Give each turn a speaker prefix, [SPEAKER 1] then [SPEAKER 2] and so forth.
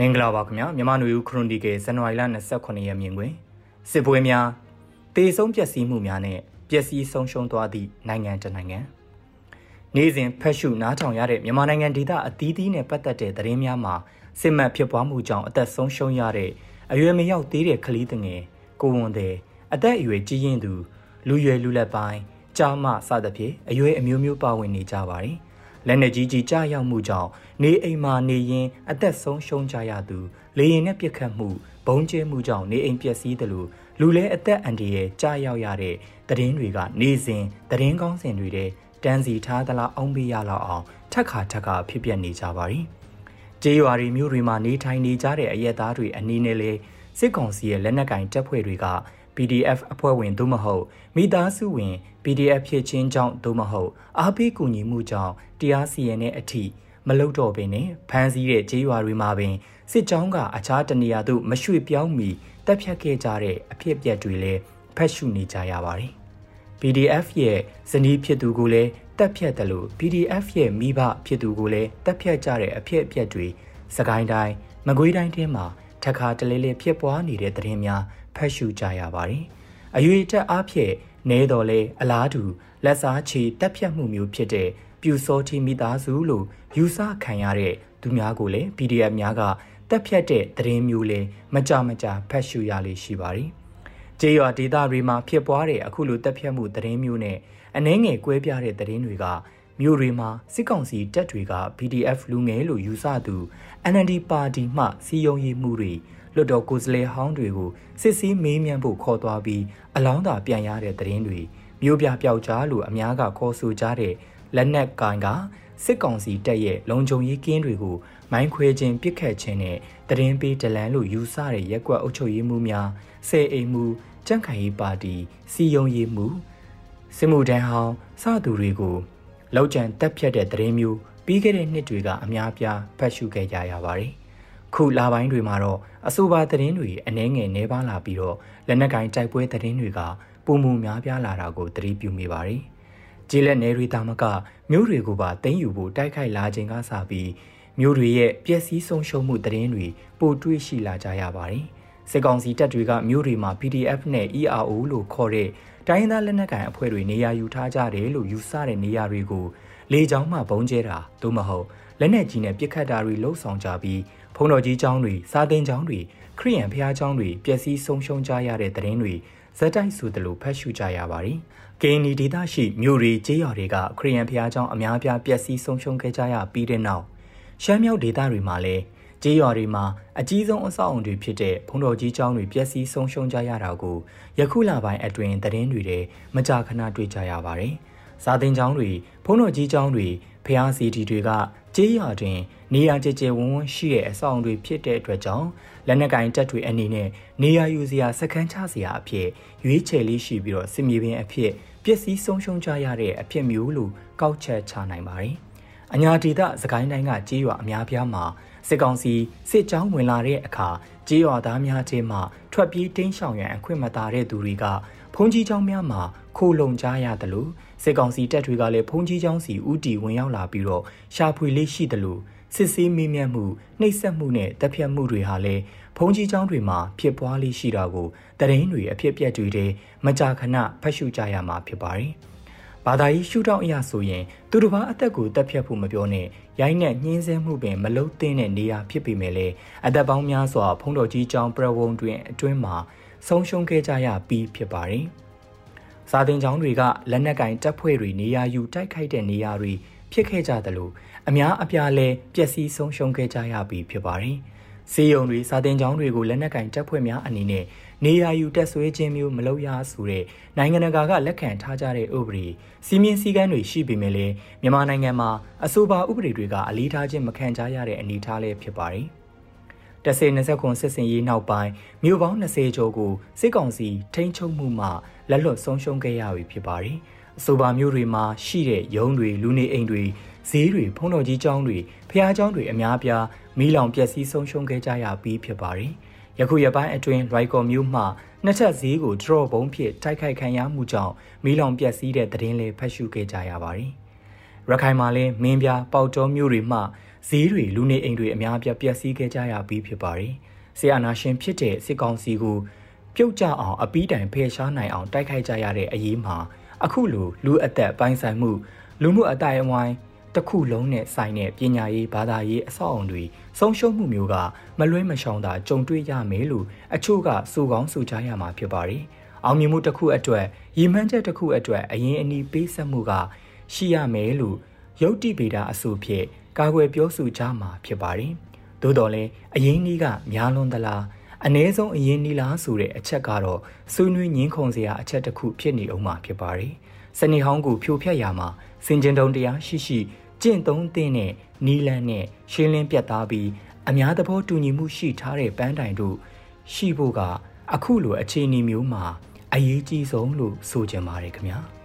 [SPEAKER 1] မင်္ဂလာပါခင်ဗျာမြန်မာနွေဦးခရွန်ဒီကယ်ဇန်နဝါရီလ29ရက်မြင်တွင်စစ်ပွဲများတေဆုံးပျက်စီးမှုများနဲ့ပျက်စီးဆုံးရှုံးသွားသည့်နိုင်ငံတနိုင်ငံနေ့စဉ်ဖက်ရှုနားထောင်ရတဲ့မြန်မာနိုင်ငံဒေသအသီးသီးနဲ့ပတ်သက်တဲ့သတင်းများမှာစစ်မှတ်ဖြစ်ပွားမှုကြောင့်အသက်ဆုံးရှုံးရတဲ့အရွယ်မရောက်သေးတဲ့ကလေးငယ်ကိုဝန်တဲ့အသက်အရွယ်ကြီးရင်သူလူရွယ်လူလက်ပိုင်းကြားမစသဖြင့်အရွယ်အမျိုးမျိုးပါဝင်နေကြပါတယ် လက်နက်ကြီးကြီးကြားရောက်မှုကြောင့်နေအိမ်မှာနေရင်အသက်ဆုံးရှုံးကြရသူလေရင်နဲ့ပြစ်ခတ်မှုဘုံကျဲမှုကြောင့်နေအိမ်ပျက်စီးတယ်လို့လူလဲအသက်အန္တရာယ်ကြားရောက်ရတဲ့သတင်းတွေကနေစဉ်သတင်းကောင်းစင်တွေတဲ့တန်းစီထားသလားအောင်ပေးရလောက်အောင်ထက်ခါထက်ခါဖြစ်ပျက်နေကြပါပြီ။ကျေးရွာတွေမြို့တွေမှာနေထိုင်နေကြတဲ့အရက်သားတွေအနည်းနဲ့လေစစ်ကောင်စီရဲ့လက်နက်ကင်တပ်ဖွဲ့တွေက PDF အဖွဲ့ဝင်သို့မဟုတ်မိသားစုဝင် PDF ဖြစ်ခြင်းကြောင့်သို့မဟုတ်အားပေးကူညီမှုကြောင့်တရားစီရင်တဲ့အထိမလုံတော့ပင်နဲ့ဖမ်းဆီးတဲ့ကြေးရွာတွေမှာပင်စစ်ကြောင်းကအခြားတနေရာသို့မရွှေ့ပြောင်းမီတက်ဖြတ်ခဲ့ကြတဲ့အဖြစ်အပျက်တွေလည်းဖတ်ရှုနေကြရပါတယ်။ PDF ရဲ့ဇနီးဖြစ်သူကိုလည်းတက်ဖြတ်တယ်လို့ PDF ရဲ့မိဘဖြစ်သူကိုလည်းတက်ဖြတ်ကြတဲ့အဖြစ်အပျက်တွေစကိုင်းတိုင်းမကွေးတိုင်းထဲမှာ ထခါတလဲလဲဖြစ်ပွားနေတဲ့သတင်းများဖတ်ရှုကြရပါတယ်။အရွေတက်အားဖြင့်နဲတော်လဲအလားတူလက်စားချေတက်ဖြတ်မှုမျိုးဖြစ်တဲ့ပြူစောတီမိသားစုလို့ယူဆခံရတဲ့သူများကိုလည်း PDF များကတက်ဖြတ်တဲ့သတင်းမျိုးလဲမကြမကြဖတ်ရှုရလေရှိပါတယ်။ကျေးရွာဒေသတွေမှာဖြစ်ပွားတဲ့အခုလိုတက်ဖြတ်မှုသတင်းမျိုးနဲ့အနှဲငယ်ကွဲပြားတဲ့သတင်းတွေက မြို့တွေမှာစစ်ကောင်စီတပ်တွေက PDF လူငယ်လို့ယူဆသူ NLD ပါတီမှစီယုံရေးမှုတွေလွတ်တော်ကိုယ်စားလှယ်ဟောင်းတွေကိုစစ်စည်းမေးမြန်းဖို့ခေါ်သွားပြီးအလောင်းသာပြန်ရတဲ့သတင်းတွေမြို့ပြပျောက်ကြားလို့အများကခေါ်ဆိုကြတဲ့လက်နက်ကိုင်ကစစ်ကောင်စီတပ်ရဲ့လုံခြုံရေးကင်းတွေကိုမိုင်းခွဲခြင်းပစ်ခတ်ခြင်းနဲ့တရင်ပေးဒလန်လို့ယူဆတဲ့ရက်ကွက်အုပ်ချုပ်ရေးမှုများဆယ်အိမ်မှုကြန့်ခိုင်ရေးပါတီစီယုံရေးမှုစစ်မှုထမ်းဟောင်းစသူတွေကို လောက်ကျန်တက်ဖြတ်တဲ့တရင်မျိုးပြီးခဲ့တဲ့နှစ်တွေကအများပြားဖတ်ရှုခဲ့ကြရပါတယ်။ခုလာပိုင်းတွေမှာတော့အဆိုပါသတင်းတွေအနှဲငယ်နှဲပါလာပြီးတော့လက်နက်ကင်တိုက်ပွဲသတင်းတွေကပုံမှုများပြားလာတာကိုသတိပြုမိပါတယ်။ကျေးလက်နယ်တွေတာမကမြို့တွေကိုပါသိမ်းယူဖို့တိုက်ခိုက်လာခြင်းကစပြီးမြို့တွေရဲ့ပျက်စီးဆုံးရှုံးမှုသတင်းတွေပိုတွေ့ရှိလာကြရပါတယ်။ စစ်ကောင်စီတပ်တွေကမြို့တွေမှာ PDF နဲ့ ERO လို့ခေါ်တဲ့တိုင်းသားလက်နက်ကိုင်အဖွဲ့တွေနေရာယူထားကြတယ်လို့ယူဆတဲ့နေရာတွေကိုလေကြောင်းမှဘုံကျဲတာသို့မဟုတ်လက်နက်ကြီးနဲ့ပစ်ခတ်တာတွေလှုပ်ဆောင်ကြပြီးဖုံတော်ကြီးကျောင်းတွေစာသင်ကျောင်းတွေခရီးရန်ဖျားကျောင်းတွေပျက်စီးဆုံးရှုံးကြရတဲ့သတင်းတွေဇက်တိုက်ဆိုသလိုဖတ်ရှုကြရပါတယ်။ကင်းနီဒေသရှိမြို့ရီကျေးရွာတွေကခရီးယန်ဖျားကျောင်းအများပြားပျက်စီးဆုံးရှုံးခဲ့ကြရပြီးတဲ့နောက်ရှမ်းမြောက်ဒေသတွေမှာလည်း ကျေးရွာတွေမှာအကြီးဆုံးအဆောက်အုံတွေဖြစ်တဲ့ဘုံတော်ကြီးကျောင်းတွေပျက်စီးဆုံးရှုံးကြရတာကိုယခုလပိုင်းအတွင်းသတင်းတွေထဲမကြာခဏတွေ့ကြရပါတယ်။စာသင်ကျောင်းတွေဘုံတော်ကြီးကျောင်းတွေဖျားစီတီတွေကကျေးရွာတွင် နေရာကျကျဝန်းဝန်းရှိတဲ့အဆောက်အုံတွေဖြစ်တဲ့အတွက်ကြောင့်လက်နက်ကင်တပ်တွေအနေနဲ့နေရာယူစရာစခန်းချစရာအဖြစ်ရွေးချယ်လေးရှိပြီးတော့စစ်မြေပြင်အဖြစ်ပျက်စီးဆုံးရှုံးကြရတဲ့အဖြစ်မျိုးလို့ကောက်ချက်ချနိုင်ပါတယ်။အညာဒေသစကိုင်းတိုင်းကကြေးရွာအများပြားမှာ စစ်ကောင်စီစစ်ကြောင်းဝင်လာတဲ့အခါကြေးရွာသားများချင်းမှထွက်ပြေးတင်းရှောင်ရန်အခွင့်မသာတဲ့သူတွေကဖုန်ကြီးကျောင်းများမှာခိုလုံကြရတယ်လို့စစ်ကောင်စီတပ်တွေကလည်းဖုန်ကြီးကျောင်းစီဥတီဝင်ရောက်လာပြီးတော့ရှာဖွေလေးရှိတယ်လို့စစ်ဆေးမေးမြန်းမှုနှိပ်စက်မှုနဲ့တပ်ဖြတ်မှုတွေဟာလည်းဘုံကြီးကျောင်းတွေမှာဖြစ်ပွားလေးရှိတာကိုတရင်တွေအဖြစ်ပြက်တွေတဲ့မကြာခဏဖတ်ရှုကြရမှာဖြစ်ပါတယ်။ ဘာသာရေးရှုထောင့်အရာဆိုရင်သူတစ်ပါးအသက်ကိုတပ်ဖြတ်ဖို့မပြောနဲ့ရိုင်းနဲ့ညှင်းဆဲမှုပင်မလုံးသင်းတဲ့နေရာဖြစ်ပေမဲ့လည်းအသက်ပေါင်းများစွာဖုံးတော်ကြီးကျောင်းပြဝုံတွင်အတွင်းမှာဆုံးရှုံးခဲ့ကြရပြီးဖြစ်ပါတယ်။စာသင်ကျောင်းတွေကလက်နက်ကင်တပ်ဖွဲ့တွေနေရာယူတိုက်ခိုက်တဲ့နေရာတွေဖြစ်ခဲ့ကြသလိုအများအပြားလဲပျက်စီးဆုံးရှုံးခဲ့ကြရပြီးဖြစ်ပါတယ်။ စီယုံတွေစာတင်ကျောင်းတွေကိုလက်နက်ကင်တပ်ဖွဲ့များအနေနဲ့နေရာယူတက်ဆွေးခြင်းမျိုးမလုပ်ရဆိုတဲ့နိုင်ငံတကာကလက်ခံထားကြတဲ့ဥပဒေစီမင်းစည်းကမ်းတွေရှိပေမဲ့လည်းမြန်မာနိုင်ငံမှာအဆိုပါဥပဒေတွေကအလေးထားခြင်းမခံကြရတဲ့အနေအထားလေးဖြစ်ပါတယ်။တဆေ20ခုစစ်စင်ရေးနောက်ပိုင်းမြို့ပေါင်း20ကျော်ကိုစစ်ကောင်စီထိန်းချုပ်မှုမှလက်လွတ်ဆုံးရှုံးခဲ့ရပြီဖြစ်ပါတယ်။အဆိုပါမျိုးတွေမှာရှိတဲ့ရုံးတွေလူနေအိမ်တွေဈေးတွေဖုံးတော်ကြီးကျောင်းတွေ ဖျားကျောင်းတွေအများပြားမီးလောင်ပျက်စီးဆုံးရှုံးခဲ့ကြရပြီးဖြစ်ပါတယ်။ယခုရပိုင်းအတွင်းရိုက်ကော်မျိုးမှနှစ်ချက်ဈေးကိုဒရော့ဘုံဖြစ်တိုက်ခိုက်ခံရမှုကြောင့်မီးလောင်ပျက်စီးတဲ့သတင်းလေးဖတ်ရှုခဲ့ကြရပါတယ်။ရခိုင်မှာလည်းမင်းပြပေါက်တော်မျိုးတွေမှဈေးတွေလူနေအိမ်တွေအများအပြားပျက်စီးခဲ့ကြရပြီးဖြစ်ပါတယ်။ဆီယနာရှင်ဖြစ်တဲ့စစ်ကောင်စီကိုပြုတ်ကျအောင်အပီးတိုင်ဖယ်ရှားနိုင်အောင်တိုက်ခိုက်ကြရတဲ့အရေးမှာအခုလိုလူအသက်ပိုင်းဆိုင်မှုလူမှုအတိုင်းအဝိုင်း တစ်ခုလုံးနဲ့ဆိုင်တဲ့ပညာရေးဘာသာရေးအဆောက်အုံတွေဆုံးရှုံးမှုမျိုးကမလွဲမရှောင်သာကြုံတွေ့ရမယ်လို့အချို့ကစူကောင်းစူကြရမှာဖြစ်ပါတယ်။အောင်မြင်မှုတစ်ခုအတွက်ရည်မှန်းချက်တစ်ခုအတွက်အရင်အနီးပေးဆက်မှုကရှိရမယ်လို့ရုပ်တိဗေဒအဆိုဖြင့်ကာကွယ်ပြောဆိုကြမှာဖြစ်ပါတယ်။သို့တော်လည်းအရင်နီးကများလွန်သလားအ ਨੇ ဆုံးအရင်နီလားဆိုတဲ့အချက်ကတော့ဆွေးနွေးငင်းခုန်စရာအချက်တစ်ခုဖြစ်နေအောင်မှာဖြစ်ပါတယ်။ စနေဟောင်းကိုဖြိုဖျက်ရမှာစင်ကြင်တုံတရားရှိရှိကျင့်သုံးသင့်တဲ့နီလန်းနဲ့ရှင်းလင်းပြတ်သားပြီးအများသဘောတူညီမှုရှိထားတဲ့ပန်းတိုင်တို့ရှိဖို့ကအခုလိုအခြေအနေမျိုးမှာအရေးကြီးဆုံးလို့ဆိုကြပါတယ်ခင်ဗျာ။